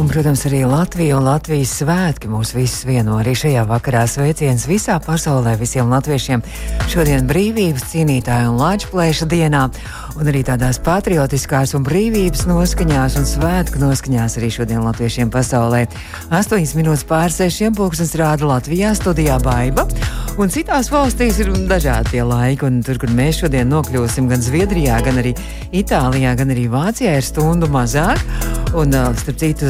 Un, protams, arī Latvija un Latvijas svētki mūs visus vieno. Arī šajā vakarā sveiciens visā pasaulē visiem latviešiem. Šodien brīvības cīnītāju un lāčplēša dienā, un arī tādās patriotiskās un brīvības noskaņās un svētku noskaņās arī šodien latviešiem pasaulē. 8 minūtes pār 6 pulkstens rāda Latvijā studijā Baiba, un citās valstīs ir dažādi tie laiki, un tur, kur mēs šodien nokļūsim, gan Zviedrijā, gan arī Itālijā, gan arī Vācijā ir stundu mazāk. Un, starp citu,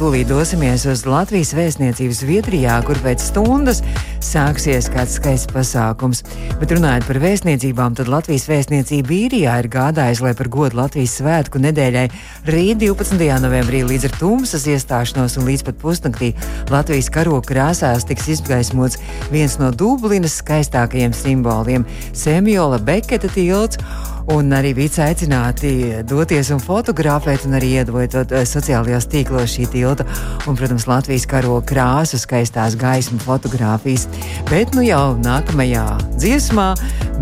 tūlīt dosimies uz Latvijas vēstniecību Zviedrijā, kur pēc stundas sāksies kāds skaists pasākums. Bet runājot par vēstniecībām, tad Latvijas vēstniecība īrijā ir gādājusi, lai par godu Latvijas svētku nedēļai rīt 12. novembrī līdz ar tumsas iestāšanos un līdz pat pusnaktī Latvijas karoga krāsās tiks izgaismots viens no Dublinas skaistākajiem simboliem - Semjola Beketa tilts un arī bija aicināti doties un fotografēt, un arī iedot sociālajos tīklos šī tilta, un, protams, Latvijas karo krāsu, skaistās gaismu fotografijas. Bet nu jau nākamajā dziesmā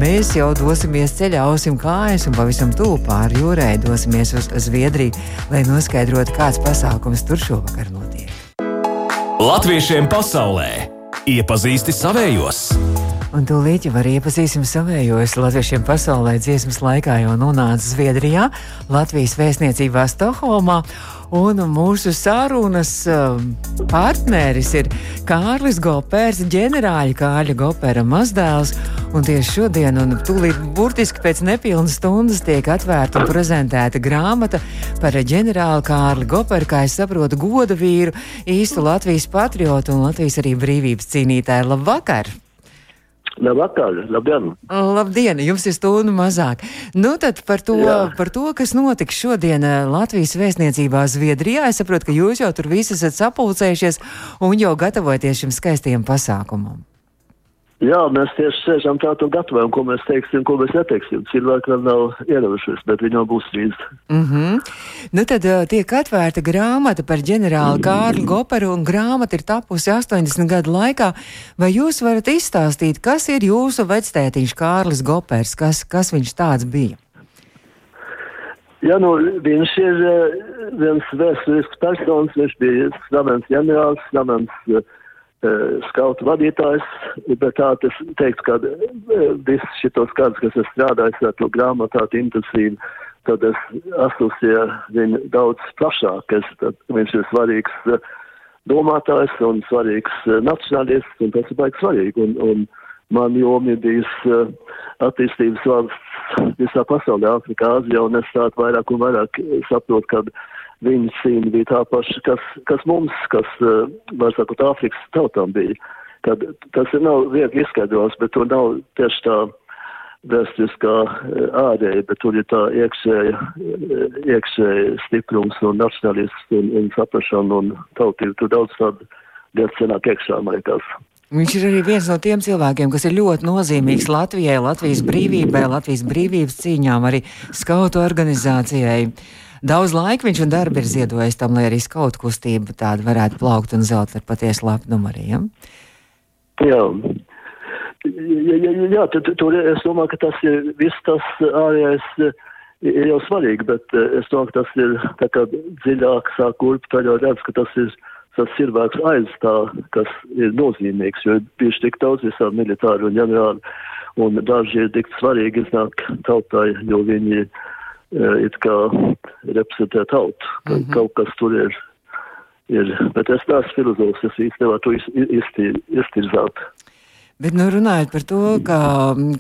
mēs jau dosimies ceļā, ausim kājas un pavisam tuvu pāri jūrai dosimies uz Zviedriju, lai noskaidrotu, kāds pasākums tur šovakar notiek. Latviešiem pasaulē iepazīsti savējos! Un tūlīt jau arī iepazīsim savējos latviešiem pasaulē dziesmas laikā jau nonāca Zviedrijā, Latvijas vēstniecībā Stokholmā. Un mūsu sarunas um, partneris ir Kārlis Gopērs, ģenerāļa Kārļa Gopēra mazdēls. Un tieši šodien, un tūlīt burtiski pēc nepilnas stundas, tiek atvērta un prezentēta grāmata par ģenerāli Kārli Goperu, kā es saprotu, goda vīru, īstu Latvijas patriotu un Latvijas arī brīvības cīnītāju. Labvakar! Labvakar, labdien! Labdien, jums ir stundu mazāk. Nu, tad par to, Jā. par to kas notiks šodien eh, Latvijas vēstniecībā Zviedrijā. Es saprotu, ka jūs jau tur visi esat sapulcējušies un jau gatavojaties šim skaistajam pasākumam. Jā, mēs tieši sēžam tādu un gatavojam, ko mēs teiksim, ko mēs neteiksim. Cilvēki vēl nav ieradušies, bet viņi jau būs drīz. Mm -hmm. Nu tad uh, tiek atvērta grāmata par ģenerāli Kārli Goperu, un grāmata ir tapusi 80 gadu laikā. Vai jūs varat izstāstīt, kas ir jūsu vectētiņš Kārlis Gopers, kas, kas viņš tāds bija? Jā, nu, viņš ir uh, viens vēsturisks personis, viņš bija slavens ģenerālis, slavens uh, skautu vadītājs, bet tā tas teikt, ka eh, viss šitos gadus, kas es strādāju ar to grāmatā intensīvi, tad es asociēju viņu daudz plašāk. Es, viņš ir svarīgs eh, domātājs un svarīgs nacionālists, un tas ir baigi svarīgi. Un, un man jomi ir bijis attīstības valsts visā pasaulē, Āfrikā, Āzijā, un es tādu vairāk un vairāk saprotu, ka viņa cīņa bija tā paša, kas, kas mums, kas, eh, var sakot, Āfrikas tautām bija. Kad tas ir nav viegli izskaidrojams, bet tur nav tieši tā vēsturiskā eh, ārēja, bet tur ir tā iekšēja, eh, iekšēja stiprums un nacionālists un, un saprašana un tautība. Tur daudz tādu lietu senāk iekšā, man liekas. Viņš ir arī viens no tiem cilvēkiem, kas ir ļoti nozīmīgs Latvijai, Latvijas brīvībai, Latvijas brīvības cīņām, arī skautu organizācijai. Daudz laika viņš un darba ir ziedojis tam, lai arī skautu kustība tāda varētu plaukt un zelt ar patiesu lepnumu arī. Ja? Jā. Jā, jā, jā tur, tur es domāju, ka tas ir viss tas ārējais ir jau svarīgi, bet es domāju, ka tas ir tā kā dziļāk sāk kurp, tad jau redz, ka tas ir tas cilvēks aiz tā, kas ir nozīmīgs, jo ir bijuši tik daudz visādi militāri un ģenerāli, un daži ir tik svarīgi iznāk tautai, jo viņi ir it kā reprezentē tautu, mm -hmm. kaut kas tur ir. ir. Bet es neesmu filozofs, es īsti nevaru to iztirzāt. Bet, nu, runājot par to, ka,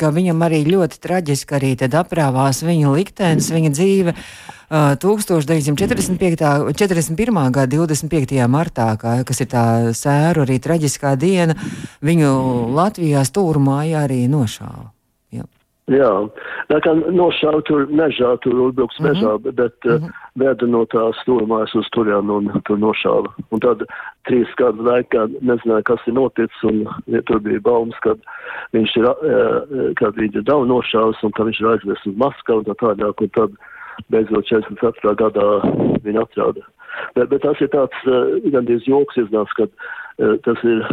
ka viņam arī ļoti traģiski arī aprāvās viņa liktenis, viņa dzīve uh, 1945. 41. gada 25. martā, kā, kas ir tā sēru arī traģiskā diena, viņu Latvijā stūrmājā arī nošāva. Jā, tā kā nošāva tur mežā, tur uzbruks mm -hmm. mežā, bet uh, mm -hmm. veda no tās stūrmājas uz turien un tur nošāva. Un tad trīs gadu laikā nezināja, kas ir noticis, un ja tur bija baumas, kad viņš ir, uh, kad viņš ir daudz nošāvis un ka viņš ir aizvests uz Maskavu un tā tālāk, un tad beidzot 44. gadā viņa atrada Bet, bet tas ir tāds gandrīz joks iznāks, kad tas ir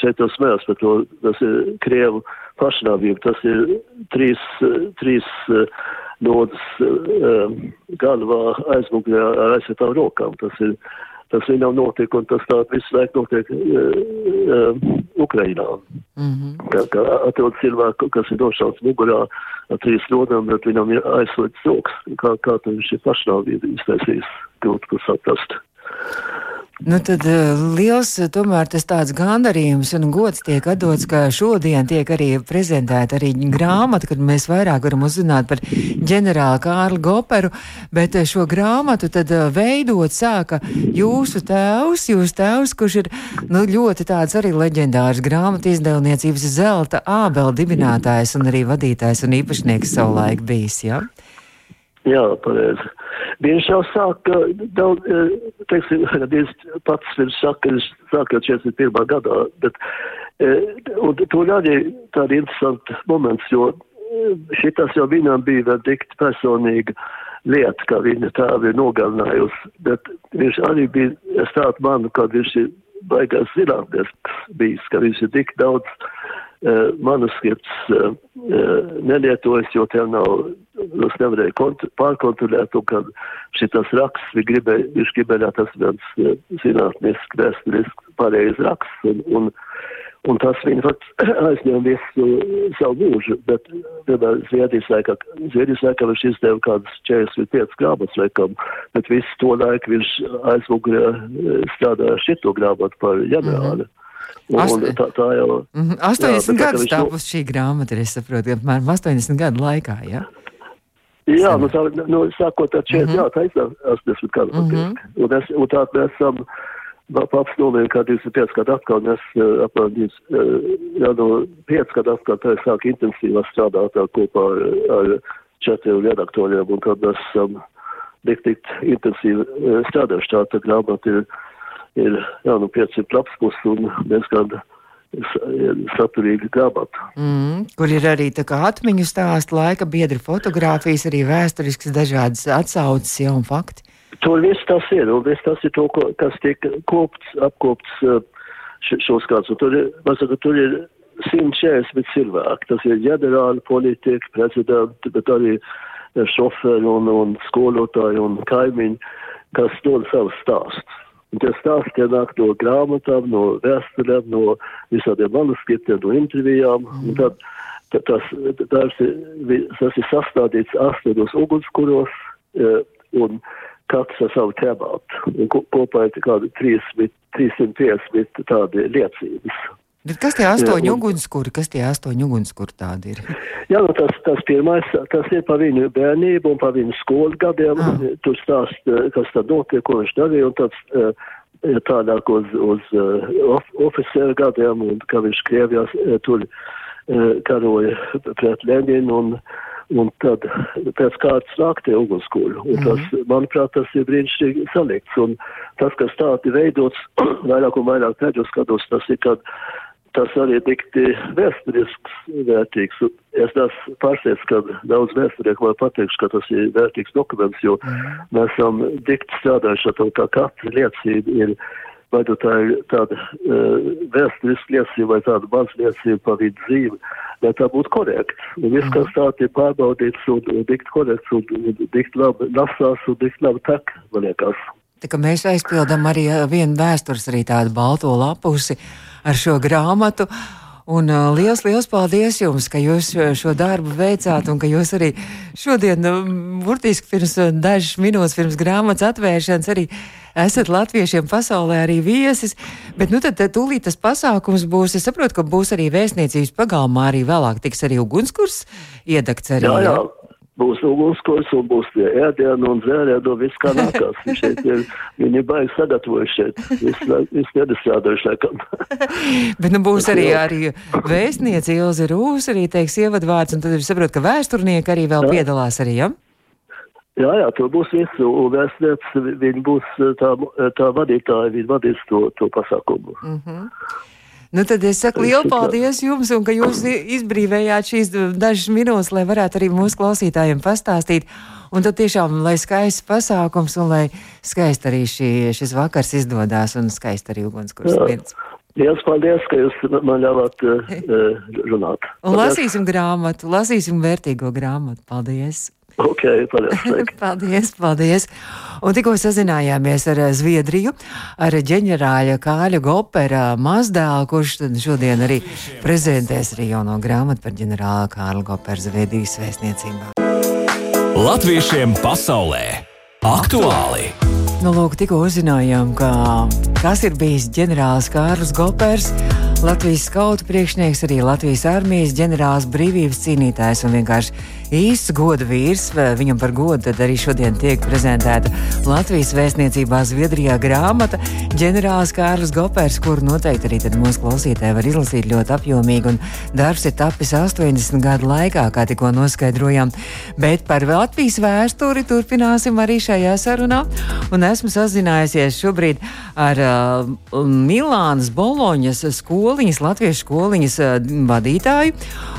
šeit tas smērs par to, tas ir Krievu pašnāvība, tas ir trīs, trīs nodas galvā aizmugurē ar aizsētām rokām. Tas ir tas viņam notiek, un tas tā visu laiku notiek uh, Ukrainā. Mm -hmm. Kā, kā atrod cilvēku, kas ir nošauts mugurā ar trīs rodām, bet viņam ir aizslēgts rokas, kā, kā viņš ir pašnāvību iztaisījis, grūti ko saprast. Nu, tad uh, liels eh, tomēr tas tāds gandarījums un gods tiek atdots, ka šodien tiek arī prezentēta arī grāmata, kad mēs vairāk varam uzzināt par ģenerāli Kārli Goperu, bet eh, šo grāmatu tad veidot sāka jūsu tēvs, jūs tēvs, kurš ir nu, ļoti tāds arī leģendārs grāmatu izdevniecības zelta ābela dibinātājs un arī vadītājs un īpašnieks savulaik bijis, jā? Ja? Jā, pareizi. Viņš jau sāka daudz, eh, teiksim, viņš pats ir saka, sāka 41. gadā, bet, eh, un to arī tāda interesanta moments, jo eh, šitas jau viņam bija vēl dikt personīga lieta, kā viņa tēva ir nogalinājusi, bet viņš arī bija, es tādu manu, kad viņš ir baigās zinātnes bijis, ka viņš ir tik daudz manuskripts uh, uh, nelietojas, jo tev nav es nevarēju pārkontrolēt, un kad šitas raksts, viņš gribēja, viņš gribēja tas viens eh, zinātnisks, vēsturisks, pareizs raksts, un, un, un tas viņa fakts aizņem visu savu mūžu, bet, piemēram, Zviedrijas laikā, Zviedrijas laikā viņš izdeva kādas 45 grāmatas laikam, bet visu to laiku viņš aizmugurē eh, strādāja šito grāmatu par ģenerāli. Mm -hmm. Un, tā, tā jau, mm -hmm. 80 jā, gadus tāpus šī grāmata, es saprotu, apmēram 80 gadu laikā? Ja? Jā, nu, tā, nu, sākot ar 40, mm -hmm. jā, taisnām 80 gadu. Mm -hmm. Un, es, un tā mēs esam, paps nomēr kā 25 gadu atkār, un es apmēram, jā, no 5 gadu atkār, tā es sāku intensīvā strādāt kopā ar, ar četriem redaktoriem, un tad mēs esam tik, tik intensīvi strādājuši. Tā, tā grāmata ir, ir, jā, nu, 500 lapspus, un gadu saturīga grāmata. Mm, kur ir arī tā kā atmiņu stāsti, laika biedri fotografijas, arī vēsturisks dažādas atsauces jau un fakti. Tur viss tas ir, un viss tas ir to, ko, kas tiek kopts, apkopts šos gadus. Tur ir, saka, tur ir 140 cilvēki. Tas ir ģenerāli politiķi, prezidenti, bet arī šoferi un, un skolotāji un kaimiņi, kas dod savus stāstus. Un tie stāsti nāk no grāmatām, no vēsturēm, no visādiem manuskriptiem, no intervijām. Mm. Tad, tad tas, tas, ir, tas ir sastādīts astoņos ugunskuros e, un katrs ar savu tēmātu. Kopā ir kādi 350 tādi liecības. Bet kas tie astoņi jā, un... ugunskuri, kas tie astoņi ugunskuri tādi ir? Jā, nu tas, tas pirmais, tas ir par viņu bērnību un par viņu skolu gadiem. Ah. Tur stāst, eh, kas tad notiek, ko viņš darīja, un tāds uh, tālāk uz, uz uh, of, oficeru gadiem, un kā viņš Krievijā tur karoja pret Leninu, un, un tad pēc kārtas nāk tie ugunskuri. Un mm -hmm. tas, manuprāt, tas ir brīnišķīgi salikts, un tas, kas tādi veidots vairāk un vairāk pēdējos gados, tas ir, kad tas arī tikti vēsturisks vērtīgs. Es esmu pārsteigts, ka daudz vēsturnieku var pateikt, ka tas ir vērtīgs dokuments, jo mm. mēs esam dikti strādājuši ar to, ka katra liecība ir, vai nu tā ir tāda uh, vēsturiska liecība vai tāda maz liecība par viņu dzīvi, lai tā būtu korekta. Un viss, kas tā ir pārbaudīts un, un dikti korekts un, un dikti labi lasās un dikti labi tek, man liekas. Mēs aizpildām arī vienu vēstures, arī tādu balto lapusi ar šo grāmatu. Un uh, liels, liels paldies jums, ka jūs šo darbu veicāt un ka jūs arī šodien, burtiski pirms dažas minūtes pirms grāmatas atvēršanas, arī esat latviešiem pasaulē arī viesis. Bet nu tad tūlīt tas pasākums būs, es saprotu, ka būs arī vēstniecības pagalmā, arī vēlāk tiks arī ugunskurs iedegts arī. Jā, jā būs ugunskurs un būs tie ēdienu un dzērienu, viss kā nākās. šeit ir, viņi baigi sagatavojuši šeit, viss, viss nedastrādājuši laikam. Bet nu būs arī, arī vēstniece Ilze Rūs, arī teiks ievadvārds, un tad ir saprot, ka vēsturnieki arī vēl jā. piedalās arī, ja? Jā, jā, tur būs visu, un vēstniece, viņi būs tā, tā vadītāja, viņi vadīs to, to pasākumu. Mm -hmm. Nu, tad es saku lielu paldies jums, un ka jūs izbrīvējāt šīs dažas minūtes, lai varētu arī mūsu klausītājiem pastāstīt. Un tad tiešām, lai skaists pasākums un lai skaisti arī šī, šis vakars izdodas un skaisti arī ugunskurs mirds. Lielas paldies, ka jūs man ļāvāt uh, runāt. Un lasīsim grāmatu, lasīsim vērtīgo grāmatu. Paldies! Okay, paldies, paldies, paldies. Un tikko sazinājāmies ar Zviedriju, ar ģenerāļa Kāļa Gopera mazdēlu, kurš šodien arī prezentēs arī jauno grāmatu par ģenerāla Kāļa Gopera Zviedrijas vēstniecībā. Latviešiem pasaulē aktuāli! Nu, lūk, tikko uzzinājām, ka tas ir bijis ģenerālis Kārlis Gopers. Latvijas skautu priekšnieks, arī Latvijas armijas ģenerālis, brīvības cīnītājs un vienkārši īsts goda vīrs. Viņam par godu arī šodien tiek prezentēta Latvijas vēstniecībā Zviedrijā grāmata ģenerālis Kārlis Gopers, kuru noteikti arī mūsu klausītāji var izlasīt ļoti apjomīgi. Un darbs ir tapis 80 gadu laikā, kā tikko noskaidrojām. Bet par Latvijas vēsturi turpināsim arī šajā sarunā. Un esmu sazinājusies šobrīd ar uh, Milānas Boloņas skoliņas, latviešu skoliņas vadītāju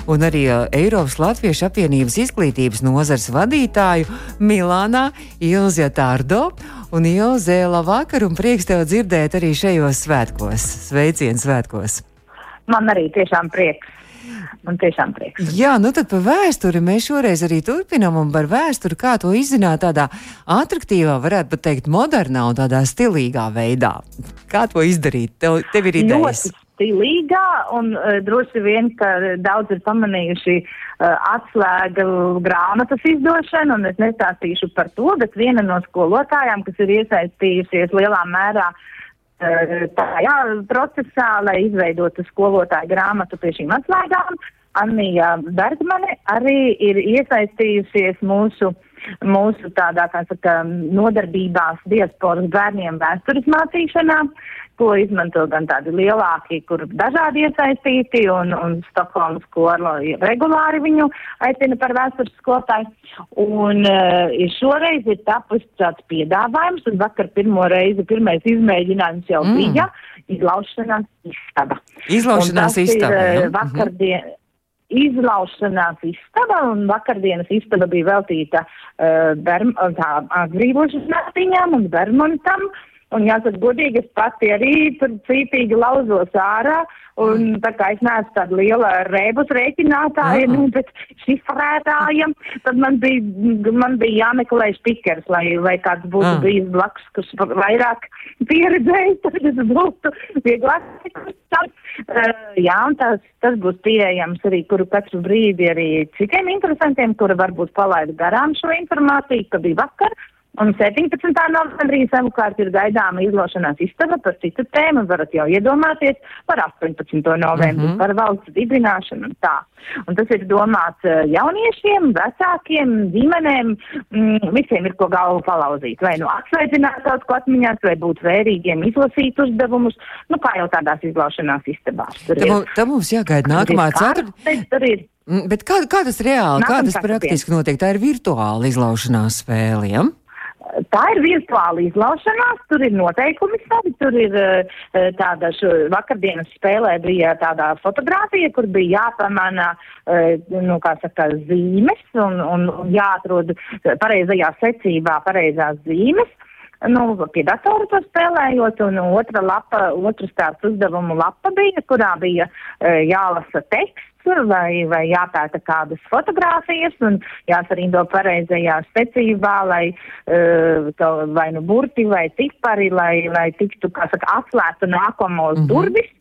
un arī Eiropas Latviešu apvienības izglītības nozars vadītāju Milānā Ilzja Tārdo. Un Ilze, labvakar un prieks tev dzirdēt arī šajos svētkos. Sveiciens svētkos! Man arī tiešām prieks. Man tiešām prieks. Jā, nu tad par vēsturi mēs šoreiz arī turpinām un par vēsturi, kā to izzināt tādā attraktīvā, varētu pat teikt, modernā un tādā stilīgā veidā. Kā to izdarīt? Tev, tev ir idejas. Ļoti stilīgā, un uh, droši vien, ka daudz ir pamanījuši uh, atslēga grāmatas izdošanu, un es nestāstīšu par to, bet viena no skolotājām, kas ir iesaistījusies lielā mērā uh, tajā procesā, lai izveidotu skolotāju grāmatu pie šīm atslēgām, Anija Bergmane arī ir iesaistījusies mūsu mūsu tādā, kā saka, nodarbībās diasporas bērniem vēstures mācīšanā. Ko izmanto gan tādi lielāki, kur dažādi iesaistīti, un, un Stokholmas skola regulāri viņu aicina par vēstures skolotāju. Un uh, šoreiz ir tapis tāds piedāvājums, un vakar pirmo reizi, pirmais izmēģinājums jau mm. bija izlaušanās istaba. Izlaušanās istaba. Vakardien, mm -hmm izlaušanās istaba, un vakardienas istaba bija veltīta uh, atbrīvošanas naktiņām un Bermontam. Un jāsaka, godīgi, es pati arī tur cītīgi lauzos ārā. Un tā kā es neesmu tāda liela rēbus rēķinātāja, nu, bet šifrētājiem, tad man bija, man bija jāmeklē spikers, lai, lai kāds būtu mm. bijis blakus, kas vairāk pieredzējis, tad es būtu vieglāk. Uh, jā, un tas, tas būs pieejams arī, kuru katru brīdi arī citiem interesantiem, kuri varbūt palaida garām šo informāciju, ka bija vakar. Un 17. novembrī savukārt ir gaidāma izlošanās istaba par citu tēmu, varat jau iedomāties par 18. novembri, mm -hmm. par valsts dibināšanu un tā. Un tas ir domāts eh, jauniešiem, vecākiem, ģimenēm, mm, visiem ir ko galvu palauzīt, vai nu atsveicināt kaut ko atmiņās, vai būt vērīgiem, izlasīt uzdevumus, nu kā jau tādās izlaušanās istabās. Tam mums jāgaida nākamā ceturtdiena. Mm, bet kā, kā tas reāli, Nākam kā tas praktiski notiek? Tā ir virtuāla izlaušanās spēle, ja? Tā ir virtuāla izlaušanās, tur ir noteikumi savi, tur ir uh, tāda vakardienas spēlē bija tāda fotografija, kur bija jāpamana, uh, nu, kā saka, zīmes un, un jāatrod pareizajā secībā pareizās zīmes. Nu, pie datora to spēlējot, un otra lapa, otrs tāds uzdevumu lapa bija, kurā bija uh, jālasa teksts vai, vai jāpēta kādas fotogrāfijas un jāsarindo pareizajā secībā, lai uh, to, vai nu burti vai cipari, lai, lai tiktu, kā saka, atslēgtu nākamos mm -hmm. durvis.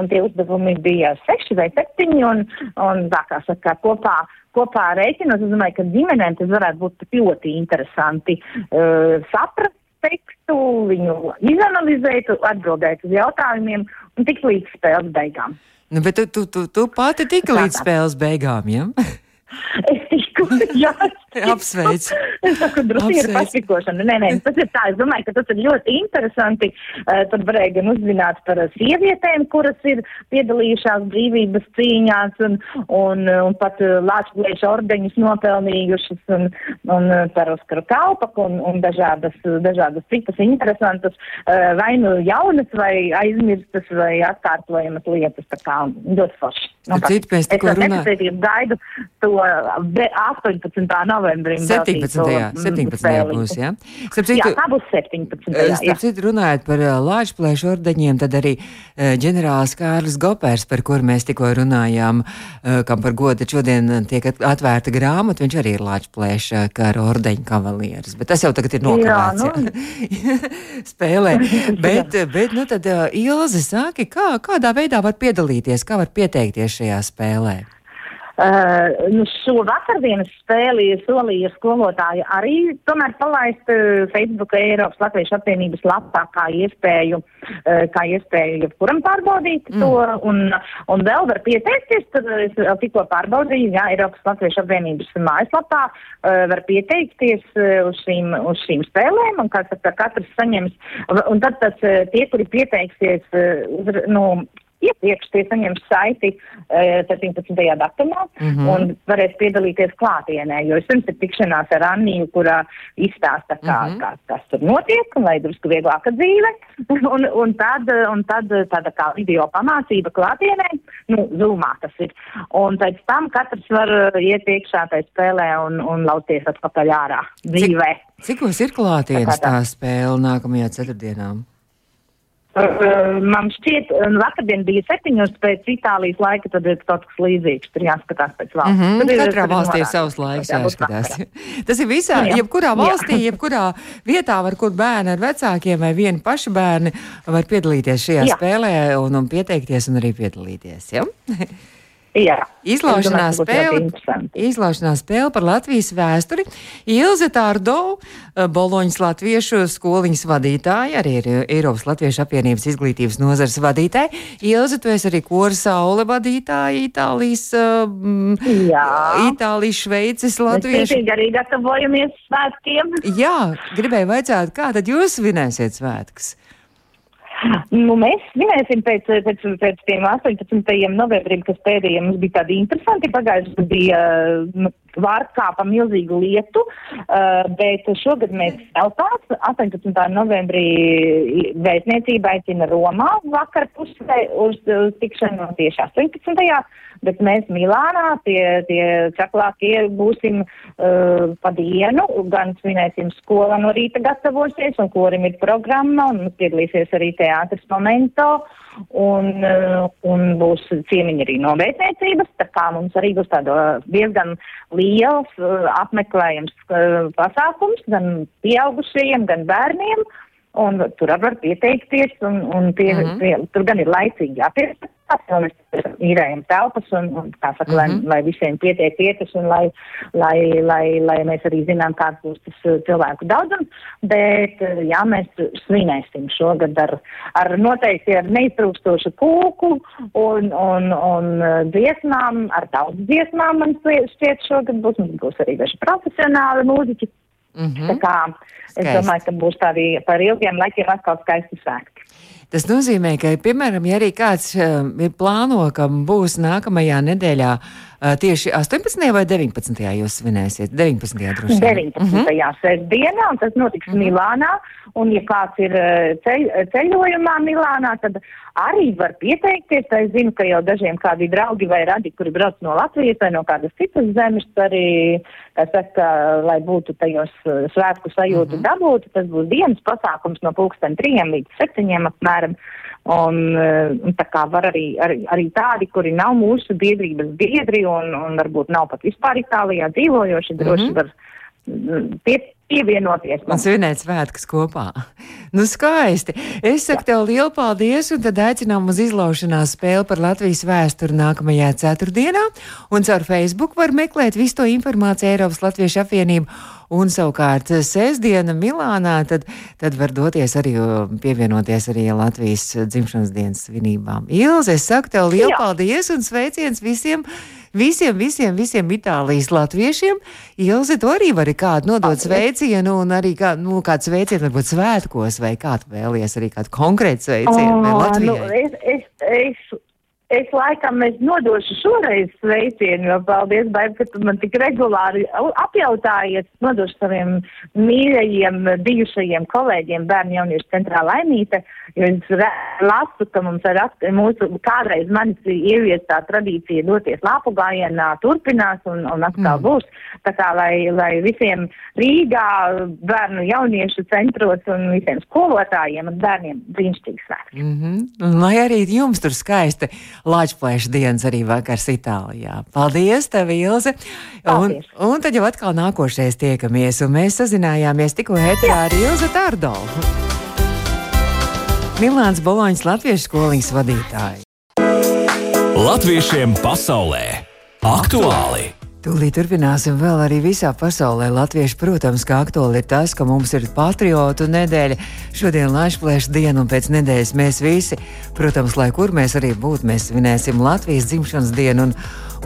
Un tie uzdevumi bija seši vai septiņi, un, un tā kā saka, kopā, kopā rēķinos, es domāju, ka ģimenēm tas varētu būt ļoti interesanti uh, saprast tekstu, viņu izanalizēt, atbildēt uz jautājumiem un tikt līdz spēles beigām. Nu, bet tu, tu, tu, tu pati tika līdz spēles beigām, ja? es patīku. Jā, Apsveic. Es saku, drusku ir Apsveic. pašpikošana. Nē, nē, tas ir tā. Es domāju, ka tas ir ļoti interesanti. Uh, tur varēja gan uzzināt par uh, sievietēm, kuras ir piedalījušās brīvības cīņās un, un, uh, un pat Latvijas ordeņus nopelnījušas un, un par Oskaru Kalpaku un, un dažādas, dažādas citas interesantas, uh, vai nu jaunas, vai aizmirstas, vai atkārtojamas lietas. Tā kā ļoti forši. Nu, citu, mēs es tikko ar runā- nepacietību gaidu to uh, be- 18. novembrim. 17. veltīto, mm, 17. spēli. būs, jā. Starp Jā, citu, tā būs 17. eh, Jā, starp citu runājot par uh, Lāčplēšu ordeņiem, tad arī uh, ģenerālis Kārlis Gopers, par kuru mēs tikko runājām, kam par godu šodien tiek at- atvērta grāmata, viņš arī ir Lāčplēša kara ordeņa kavalieris, bet tas jau tagad ir nokavēts. Jā, Jā, Spēlē. Bet, bet, nu tad Ilze saki, kā, kādā veidā var piedalīties, kā var pieteikties šajā spēlē? Uh, nu šo vakardienas spēli solīja skolotāja arī tomēr palaist uh, Facebook Eiropas Latviešu apvienības lapā kā iespēju, uh, kā iespēju jebkuram pārbaudīt mm. to, un, un vēl var pieteikties, tad es tikko pārbaudīju, jā, Eiropas Latviešu apvienības mājaslapā uh, var pieteikties uh, uz, šīm, uz šīm spēlēm, un kā saka, katrs saņems, un tad tas uh, tie, kuri pieteiksies, uh, uz, nu, iepriekš tie saņems saiti uh, 17. datumā mm. -hmm. un varēs piedalīties klātienē, jo vispirms ir tikšanās ar Anniju, kurā izstāsta, kā, mm. -hmm. kā kas tur notiek, lai drusku vieglāka dzīve, un, un, tad, un tad tāda kā video pamācība klātienē, nu, zūmā tas ir, un pēc tam katrs var uh, iet iekšā tai spēlē un, un lauties atpakaļ ārā dzīvē. Cikos ir klātienes Tā kā tā. tā spēle nākamajā ceturtdienā? Uh, Man šķiet, uh, vakardien bija septiņos pēc Itālijas laika, tad ir kaut kas līdzīgs. Tur jāskatās pēc valsts. Mm -hmm. ir- Katrā valstī ir savs laiks, jā, jāskatās. Tas ir visā, Jā. jebkurā Jā. valstī, jebkurā vietā, var, kur bērni ar vecākiem vai vieni paši bērni var piedalīties šajā Jā. spēlē un, un pieteikties un arī piedalīties. Ja? Jā. Izlaušanā spēle, izlaušanā spēle par Latvijas vēsturi. Ilze Tārdo, Boloņas latviešu skoliņas vadītāja, arī ir Eiropas Latviešu apvienības izglītības nozares vadītāja. Ilze, tu esi arī kora saule vadītāja Itālijas, um, Jā. Itālijas, Šveices, Mēs latviešu. cītīgi arī gatavojamies svētkiem. Jā, gribēju vaicāt, kā tad jūs svinēsiet svētkus? Nu, mēs svinēsim pēc, pēc, pēc tiem 18. novembrim, kas pēdējie mums bija tādi interesanti. Pagājušajā bija nu, vārtkāpa milzīgu lietu, uh, bet šogad mēs telpās 18. novembrī vēstniecība aicina Romā vakar pusē uz, uz tikšanu tieši 18. Bet mēs Milānā tie, tie čaklākie būsim uh, pa dienu, gan svinēsim skolā no rīta gatavosies, un korim ir programma, un piedalīsies arī teātris momento, un, uh, un būs ciemiņi arī no vēstniecības, tā kā mums arī būs tāda diezgan liels uh, apmeklējums uh, pasākums, gan pieaugušajiem, gan bērniem, un tur var pieteikties, un, un pie, mm Mhm. -hmm. pie, tur gan ir laicīgi jāpiesaistās, jo mēs īrējam telpas, un, un kā saka, mm -hmm. Mhm. lai, lai visiem pietiek vietas, un lai, lai, lai, lai mēs arī zinām, kāds būs tas uh, cilvēku daudzums, bet, uh, jā, mēs svinēsim šogad ar, ar noteikti ar neiztrūkstošu kūku un, un, un uh, dziesmām, ar daudz dziesmām, man šķiet, šogad būs, mums būs arī daži profesionāli mūziķi, Mm Tā -hmm. kā es Skaisti. domāju, ka būs tādi par ilgiem laikiem atkal skaisti svētki. Tas nozīmē, ka, piemēram, ja arī kāds um, ir plāno, ka būs nākamajā nedēļā uh, tieši 18. vai 19. jūs svinēsiet? 19. droši vien. 19. Mm -hmm. sestdienā, un tas notiks mm -hmm. Milānā, un ja kāds ir eh, ceļ, ceļojumā Milānā, tad arī var pieteikties. Es zinu, ka jau dažiem kādi draugi vai radi, kuri brauc no Latvijas vai no kādas citas zemes, arī, kā saka, lai būtu tajos eh, svētku sajūtu mm -hmm. dabūtu, tas būs dienas pasākums no pulksten trijiem līdz septiņiem apmēram. Un, eh, un tā kā var arī, arī, arī tādi, kuri nav mūsu biedrības biedri un, un varbūt nav pat vispār Itālijā dzīvojoši, droši Mhm. var mm, pie, pievienoties. Un svinēt svētkus kopā. Nu, skaisti. Es saku tev lielu paldies, un tad aicinām uz izlaušanās spēli par Latvijas vēsturi nākamajā ceturtdienā. Un caur Facebook var meklēt visu to informāciju Eiropas Latviešu apvienību. Un savukārt sestdiena Milānā, tad, tad var doties arī pievienoties arī Latvijas dzimšanas dienas svinībām. Ilze, es saku tev lielu Jā. paldies un sveiciens visiem, visiem, visiem, visiem Itālijas latviešiem. Ilzi, tu arī vari kādu nodot sveicienu, un arī kā, nu, kāds sveicienu varbūt svētkos, vai kādu vēlies arī kādu konkrētu sveicienu Latvijai. Nu, es, es, es, es laikam es nodošu šoreiz sveicienu, jo paldies, Baib, ka tu man tik regulāri apjautājies. Nodošu saviem mīļajiem, bijušajiem kolēģiem bērnu jauniešu centrā laimīte, jo es lasu, ka mums ar mūsu kādreiz manis ieviestā tradīcija doties lāpu gājienā turpinās un, un atkal mm. būs. Tā kā, lai, lai visiem Rīgā bērnu jauniešu centros un visiem skolotājiem un bērniem brīnišķīgs svētki. Mm -hmm. Lai arī jums tur skaisti Latvijas dienas arī vakars Itālijā. Paldies, tev, Ilze! Un, un tad jau atkal nākošais tiekamies, un mēs sazinājāmies tikko ēterā ar Ilze Tārdolu. Milāns Boloņas Latviešu skoliņas vadītāji. Latviešiem pasaulē aktuāli! Tūlīt turpināsim vēl arī visā pasaulē. Latvieši, protams, kā aktuāli ir tas, ka mums ir patriotu nedēļa. Šodien Latvijas diena, un pēc nedēļas mēs visi, protams, lai kur mēs arī būtu, mēs svinēsim Latvijas dzimšanas dienu. Un,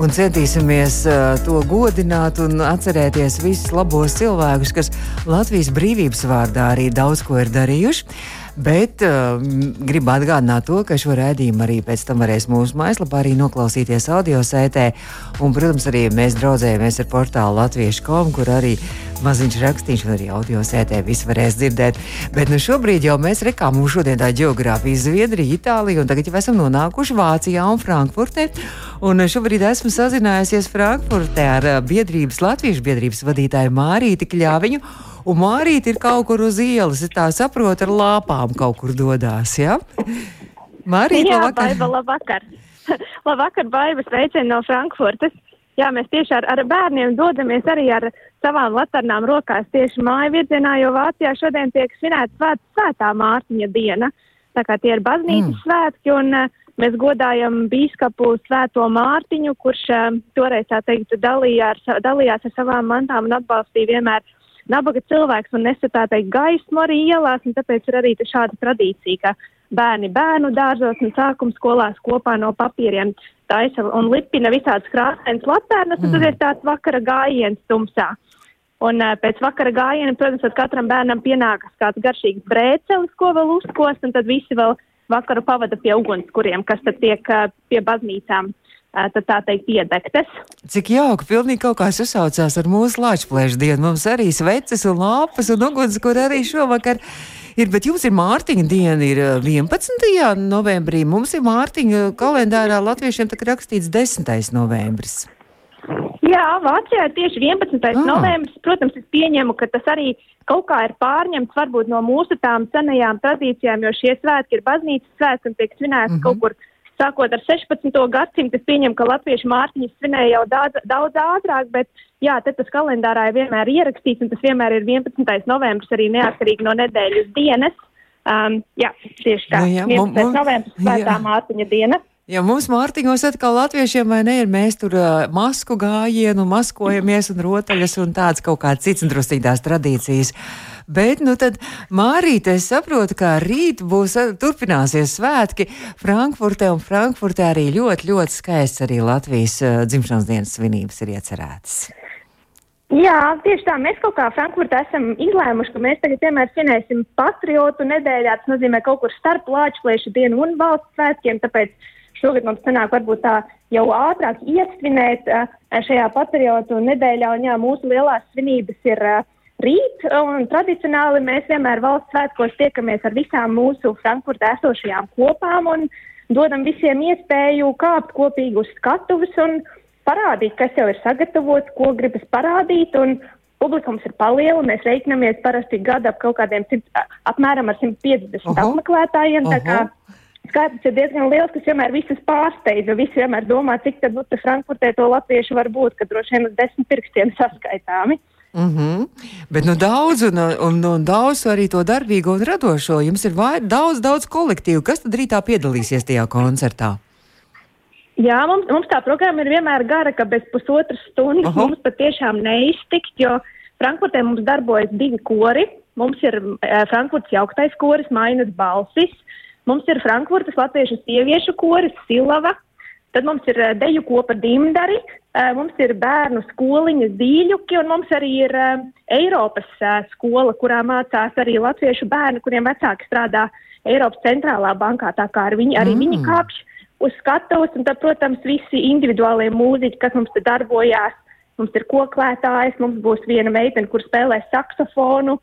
un centīsimies uh, to godināt un atcerēties visus labos cilvēkus, kas Latvijas brīvības vārdā arī daudz ko ir darījuši. Bet uh, gribu atgādināt to, ka šo rādījumu arī pēc tam varēs mūsu mājaslapā arī noklausīties audio sētē. Un, protams, arī mēs draudzējamies ar portālu latviešu.com, kur arī maziņš rakstīšu, un arī audio sētē viss varēs dzirdēt. Bet nu, šobrīd jau mēs rekām mūsu šodien tā geogrāfija Zviedrija, Itālija, un tagad jau esam nonākuši Vācijā un Frankfurtē. Un šobrīd esmu sazinājusies Frankfurtē ar biedrības, Latviešu biedrības vadītāju Mārīti Kļāviņu. Un Mārīte ir kaut kur uz ielas, es tā saprotu, ar lāpām kaut kur dodas. Ja? Mārīte, Jā, labvakar. Baiba, labvakar. labvakar, Baiba, sveicieni no Frankfurtas. Jā, mēs tieši ar, ar bērniem dodamies arī ar savām laternām rokās tieši māju virzienā, jo Vācijā šodien tiek svinēta svēt, svētā Mārtiņa diena. Tā kā tie ir baznīcas mm. svētki, un uh, mēs godājam bīskapu svēto Mārtiņu, kurš uh, toreiz, tā teikt, dalījās, dalījās ar savām mantām un atbalstīja vienmēr nabaga cilvēks un nesatātai gaismu arī ielās, un tāpēc ir arī šāda tradīcija, ka bērni bērnu dārzos un sākuma skolās kopā no papīriem taisa un lipina visādas krāsainas latērnas, mm. un tad ir tāds vakara gājiens tumsā. Un uh, pēc vakara gājiena, protams, katram bērnam pienākas kāds garšīgs brēcelis, ko vēl uzkost, un tad visi vēl vakaru pavada pie ugunskuriem, kas tad tiek uh, pie baznīcām tad tā teikt, iedegtas. Cik jauki, pilnīgi kaut kā sasaucās ar mūsu lāčplēšu dienu. Mums arī sveces un lāpas un uguns, kur arī šovakar ir, bet jums ir Mārtiņa diena, ir 11. novembrī. Mums ir Mārtiņa kalendārā latviešiem tā rakstīts 10. novembris. Jā, Vācijā ir tieši 11. Ah. novembris. Protams, es pieņemu, ka tas arī kaut kā ir pārņemts varbūt no mūsu tām senajām tradīcijām, jo šie svētki ir baznīcas svētki un tiek svinēti mm -hmm. kaut kur sākot ar 16. gadsimtu, es pieņemu, ka latviešu mārciņas svinēja jau daudz, daudz ātrāk, bet jā, te tas kalendārā ir vienmēr ierakstīts, un tas vienmēr ir 11. novembris arī neatkarīgi no nedēļas dienas. Um, jā, tieši tā. Nu, jā, 11. novembris svētā mārciņa diena. Ja mums Mārtiņos atkal latviešiem vai ne ir, mēs tur uh, masku gājienu, maskojamies un rotaļas un tāds kaut kāds cits drusītās tradīcijas. Bet, nu tad, Mārīt, es saprotu, ka rīt būs, turpināsies svētki Frankfurtē, un Frankfurtē arī ļoti, ļoti skaists arī Latvijas uh, dzimšanas dienas svinības ir iecerētas. Jā, tieši tā. Mēs kaut kā Frankfurtā esam izlēmuši, ka mēs tagad vienmēr svinēsim patriotu nedēļā. Tas nozīmē kaut kur starp Lāčplēšu dienu un valsts svētkiem. Tāpēc Šogad mums sanāk varbūt tā jau ātrāk iesvinēt uh, šajā patriotu nedēļā, un jā, mūsu lielās svinības ir uh, rīt, un tradicionāli mēs vienmēr valsts svētkos tiekamies ar visām mūsu Frankfurtē esošajām kopām un dodam visiem iespēju kāpt kopīgi uz skatuves un parādīt, kas jau ir sagatavots, ko gribas parādīt, un publikums ir paliela, mēs reiķinamies parasti gada ap kaut kādiem, apmēram ar 150 uh -huh. apmeklētājiem, uh -huh. tā kā skaits ir diezgan liels, kas vienmēr visus pārsteidz. Visi vienmēr domā, cik tad nu, Frankfurtē to latviešu var būt, ka droši vien uz desmit pirkstiem saskaitāmi. Mm -hmm. Bet nu, daudz, un, un, un daudz arī to darbīgo un radošo. Jums ir vai, daudz, daudz kolektīvu. Kas tad rītā piedalīsies tajā koncertā? Jā, mums, mums tā programma ir vienmēr gara, ka bez pusotras stundas Aha. mums patiešām neiztikt, jo Frankfurtē mums darbojas divi kori. Mums ir uh, Frankfurts jauktais koris, mainas balsis, Mums ir Frankfurtas latviešu sieviešu koris Silava. Tad mums ir deju kopa dimdari, mums ir bērnu skoliņas dīļuki, un mums arī ir Eiropas skola, kurā mācās arī latviešu bērni, kuriem vecāki strādā Eiropas centrālā bankā, tā kā ar viņi, arī mm. viņi kāpj uz skatuves, un tad, protams, visi individuālie mūziķi, kas mums te darbojās, mums ir koklētājs, mums būs viena meitene, kur spēlē saksofonu,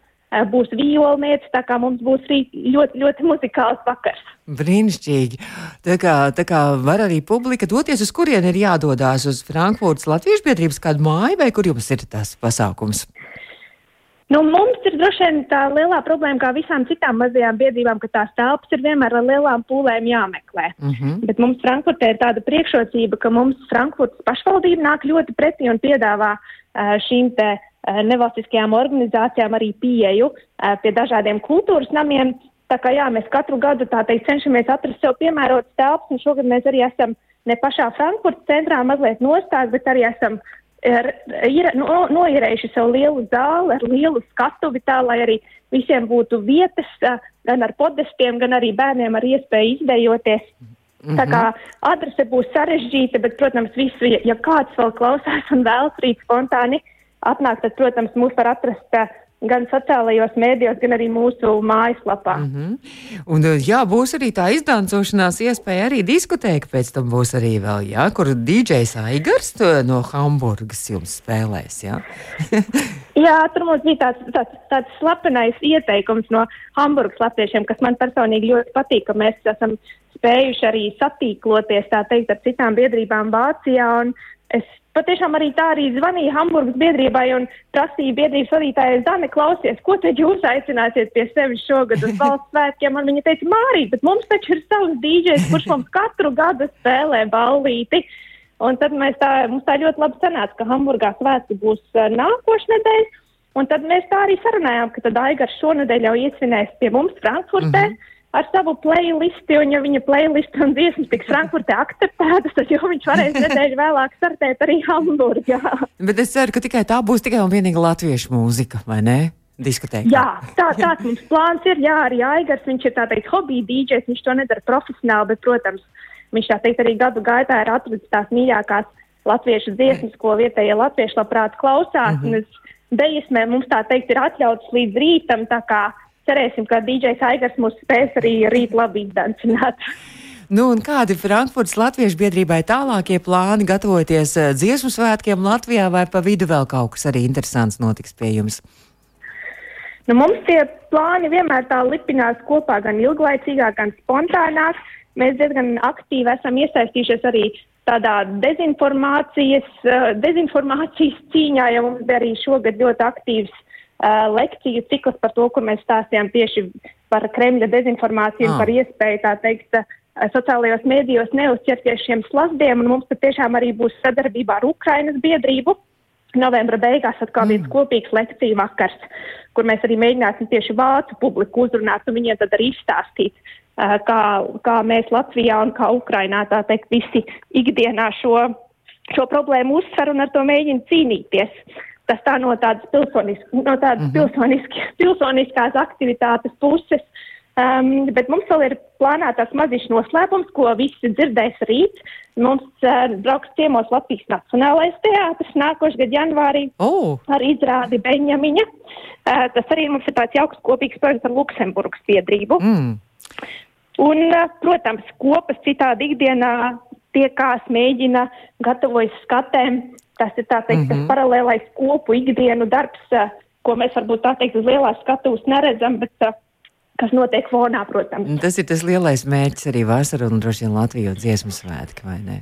būs violniece, tā kā mums būs ļoti, ļoti muzikāls vakars. Brīnišķīgi. Tā kā, tā kā var arī publika doties, uz kurien ir jādodās uz Frankfurtas Latviešu biedrības kādu māju, vai kur jums ir tas pasākums? Nu, mums ir droši vien tā lielā problēma, kā visām citām mazajām biedrībām, ka tās telpas ir vienmēr ar lielām pūlēm jāmeklē. Uh mhm. -huh. Bet mums Frankfurtē ir tāda priekšrocība, ka mums Frankfurtas pašvaldība nāk ļoti pretī un piedāvā uh, šīm te nevalstiskajām organizācijām arī pieeju uh, pie dažādiem kultūras namiem. Tā kā jā, mēs katru gadu tā teikt cenšamies atrast sev piemērotas telpas, un šogad mēs arī esam ne pašā Frankfurtas centrā mazliet nostāk, bet arī esam ir, ir no, noierējuši sev lielu zāli ar lielu skatuvi tā, lai arī visiem būtu vietas, gan ar podestiem, gan arī bērniem ar iespēju izdejoties. Mm -hmm. Tā kā adrese būs sarežģīta, bet, protams, visu, ja, ja kāds vēl klausās un vēlas rīt spontāni atnākt, tad, protams, mūs var atrast uh, gan sociālajos mēdījos, gan arī mūsu mājaslapā. Mm -hmm. Un, jā, būs arī tā izdancošanās iespēja arī diskotēka, pēc tam būs arī vēl, jā, kur DJs Aigars no Hamburgas jums spēlēs, jā? jā, tur mums bija tāds, tāds, tāds slepenais ieteikums no Hamburgas latviešiem, kas man personīgi ļoti patīk, ka mēs esam spējuši arī satīkloties, tā teikt, ar citām biedrībām Vācijā, un es patiešām arī tā arī zvanīja Hamburgas biedrībai un prasīja biedrības vadītājai Zane, klausies, ko tad jūs aicināsiet pie sevis šogad uz valsts svētkiem? Un viņa teica, Mārī, bet mums taču ir savs dīdžers, kurš mums katru gadu spēlē ballīti. Un tad mēs tā, mums tā ļoti labi sanāca, ka Hamburgā svētki būs uh, nākošu nedēļu. Un tad mēs tā arī sarunājām, ka tad Aigars šonadēļ jau iesvinēs pie mums Frankfurtē. Mm -hmm ar savu playlisti, un ja viņa playlist un dziesmas tiks Frankfurtē akceptētas, tad jau viņš varēs nedēļu vēlāk startēt arī Hamburgā. Bet es ceru, ka tikai tā būs tikai un vienīgi latviešu mūzika, vai ne? Diskotēkā. Jā, tā, tāds mums plāns ir. Jā, arī Aigars, viņš ir tā teikt hobija dīdžers, viņš to nedara profesionāli, bet, protams, viņš tā teikt arī gadu gaitā ir atradzis tās mīļākās latviešu dziesmas, ko vietējie latvieši labprāt klausās. Mm -hmm. Deismē mums tā teikt ir atļauts līdz rītam, tā kā cerēsim, ka DJs Aigars mūs spēs arī rīt labi izdancināt. Nu, kādi Frankfurtas Latviešu biedrībai tālākie plāni, gatavoties eh, dziesmu svētkiem Latvijā, vai pa vidu vēl kaut kas arī interesants notiks pie jums? Nu, mums tie plāni vienmēr tā lipinās kopā, gan ilglaicīgāk, gan spontānāk. Mēs diezgan aktīvi esam iesaistījušies arī tādā dezinformācijas, eh, dezinformācijas cīņā, jo mums bija arī šogad ļoti aktīvs lekciju cikls par to, kur mēs stāstījām tieši par Kremļa dezinformāciju ah. par iespēju, tā teikt, uh, sociālajos mēdījos neuzķerties šiem slazdiem, un mums patiešām arī būs sadarbībā ar Ukrainas biedrību. Novembra beigās atkal viens mm. kopīgs lekciju vakars, kur mēs arī mēģināsim tieši vācu publiku uzrunāt un viņiem tad arī izstāstīt, uh, kā, kā mēs Latvijā un kā Ukrainā, tā teikt, visi ikdienā šo, šo problēmu uzsver un ar to mēģina cīnīties. Tas tā no tādas, pilsonisk, no tādas mm -hmm. pilsoniski, pilsoniskās aktivitātes puses. Um, bet mums vēl ir plānētas maziņš noslēpums, ko visi dzirdēs rīt. Mums uh, brauks ciemos Latvijas Nacionālais teātris nākošais gadu janvārī oh. ar izrādi Beņamiņa. Uh, tas arī mums ir tāds jauks kopīgs projekts ar Luksemburgas biedrību. Mm. Un, uh, protams, kopas citādi ikdienā tiekās, mēģina, gatavojas skatēm. Tas ir tā teikt, mm -hmm. tas mhm. paralēlais kopu ikdienu darbs, ko mēs varbūt tā teikt uz lielās skatuves neredzam, bet uh, kas notiek fonā, protams. Tas ir tas lielais mērķis arī vasarā un droši vien Latvijas dziesmu svētki, vai ne?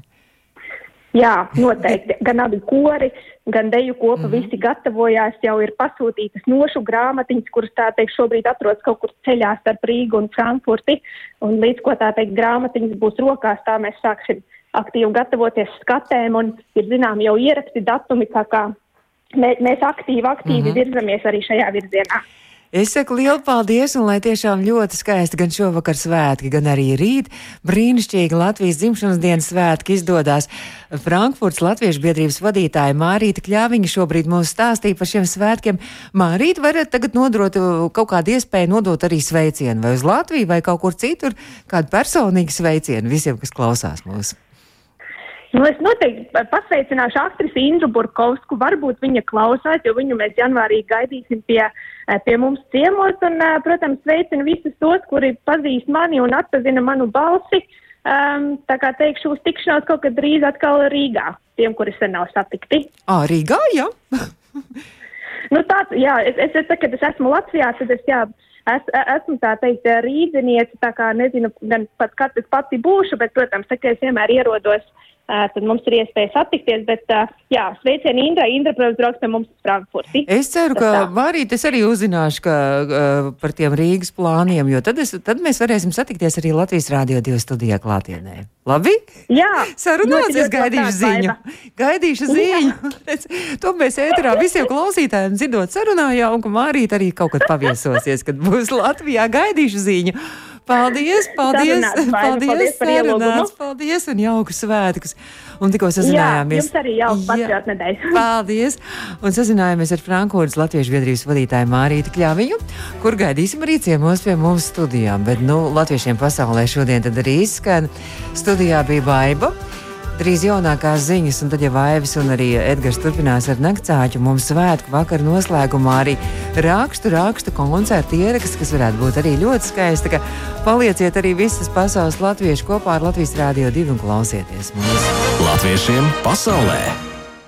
Jā, noteikti. Gan abi kori, gan deju kopa mm -hmm. visi gatavojās, jau ir pasūtītas nošu grāmatiņas, kuras tā teikt šobrīd atrodas kaut kur ceļā starp Rīgu un Frankfurti. Un līdz ko tā teikt grāmatiņas būs rokās, tā mēs sāksim aktīvi gatavoties skatēm un ir zinām jau ieraksti datumi, tā kā mē, mēs aktīvi, aktīvi mm -hmm. virzamies arī šajā virzienā. Es saku lielu paldies, un lai tiešām ļoti skaisti gan šovakar svētki, gan arī rīt brīnišķīgi Latvijas dzimšanas dienas svētki izdodas. Frankfurts Latviešu biedrības vadītāja Mārīta Kļāviņa šobrīd mums stāstīja par šiem svētkiem. Mārīta, varat tagad nodot uh, kaut kādu iespēju nodot arī sveicienu vai uz Latviju vai kaut kur citur, kādu personīgu sveicienu visiem, kas klausās mūsu. Nu, es noteikti pasveicināšu aktrisi Indru Burkovsku. Varbūt viņa klausās, jo viņu mēs janvārī gaidīsim pie, pie mums ciemos. Un, protams, sveicinu visus tos, kuri pazīst mani un atpazina manu balsi. Um, tā kā teikšu, uz tikšanos kaut kad drīz atkal Rīgā, tiem, kuri sen nav satikti. Ā, Rīgā, jā. nu, tā, jā, es, es, es, kad es esmu Latvijā, tad es, jā, es, esmu tā teikt rīdziniece, tā kā nezinu, gan pat, kad es pati būšu, bet, protams, tā, ka es vienmēr ierodos uh, tad mums ir iespēja satikties. Bet, jā, sveicieni Indra. Indra, protams, brauks pie mums uz Frankfurti. Es ceru, ka Mārīt, es arī uzzināšu ka, par tiem Rīgas plāniem, jo tad, es, tad mēs varēsim satikties arī Latvijas Rādio 2 studijā klātienē. Labi? Jā, sarunāts, es gaidīšu ziņu. Gaidīšu ziņu. to mēs ēterā visiem klausītājiem dzirdot sarunājām, un ka Mārīt arī kaut kad paviesosies, kad būs Latvijā gaidīšu ziņu. Paldies, paldies, Sarunāts, paldies, paldies ielūgumu. Paldies un jauku svētkus. Un tikko sazinājāmies. Jā, jums arī jauka patriot nedēļa. Paldies. Un sazinājāmies ar Frankūras Latviešu biedrības vadītāju Mārītu Kļāviņu, kur gaidīsim arī ciemos pie mums studijām. Bet, nu, latviešiem pasaulē šodien tad arī izskan. Studijā bija Baiba. Trīs jaunākās ziņas, un tad jau Vaivis un arī Edgars turpinās ar naktsāķu. Mums svētku vakar noslēgumā arī rakstu, rakstu koncertu ieraksts, kas varētu būt arī ļoti skaisti. Palieciet arī visas pasaules latviešu kopā ar Latvijas Rādio 2 un klausieties mūsu latviešiem pasaulē!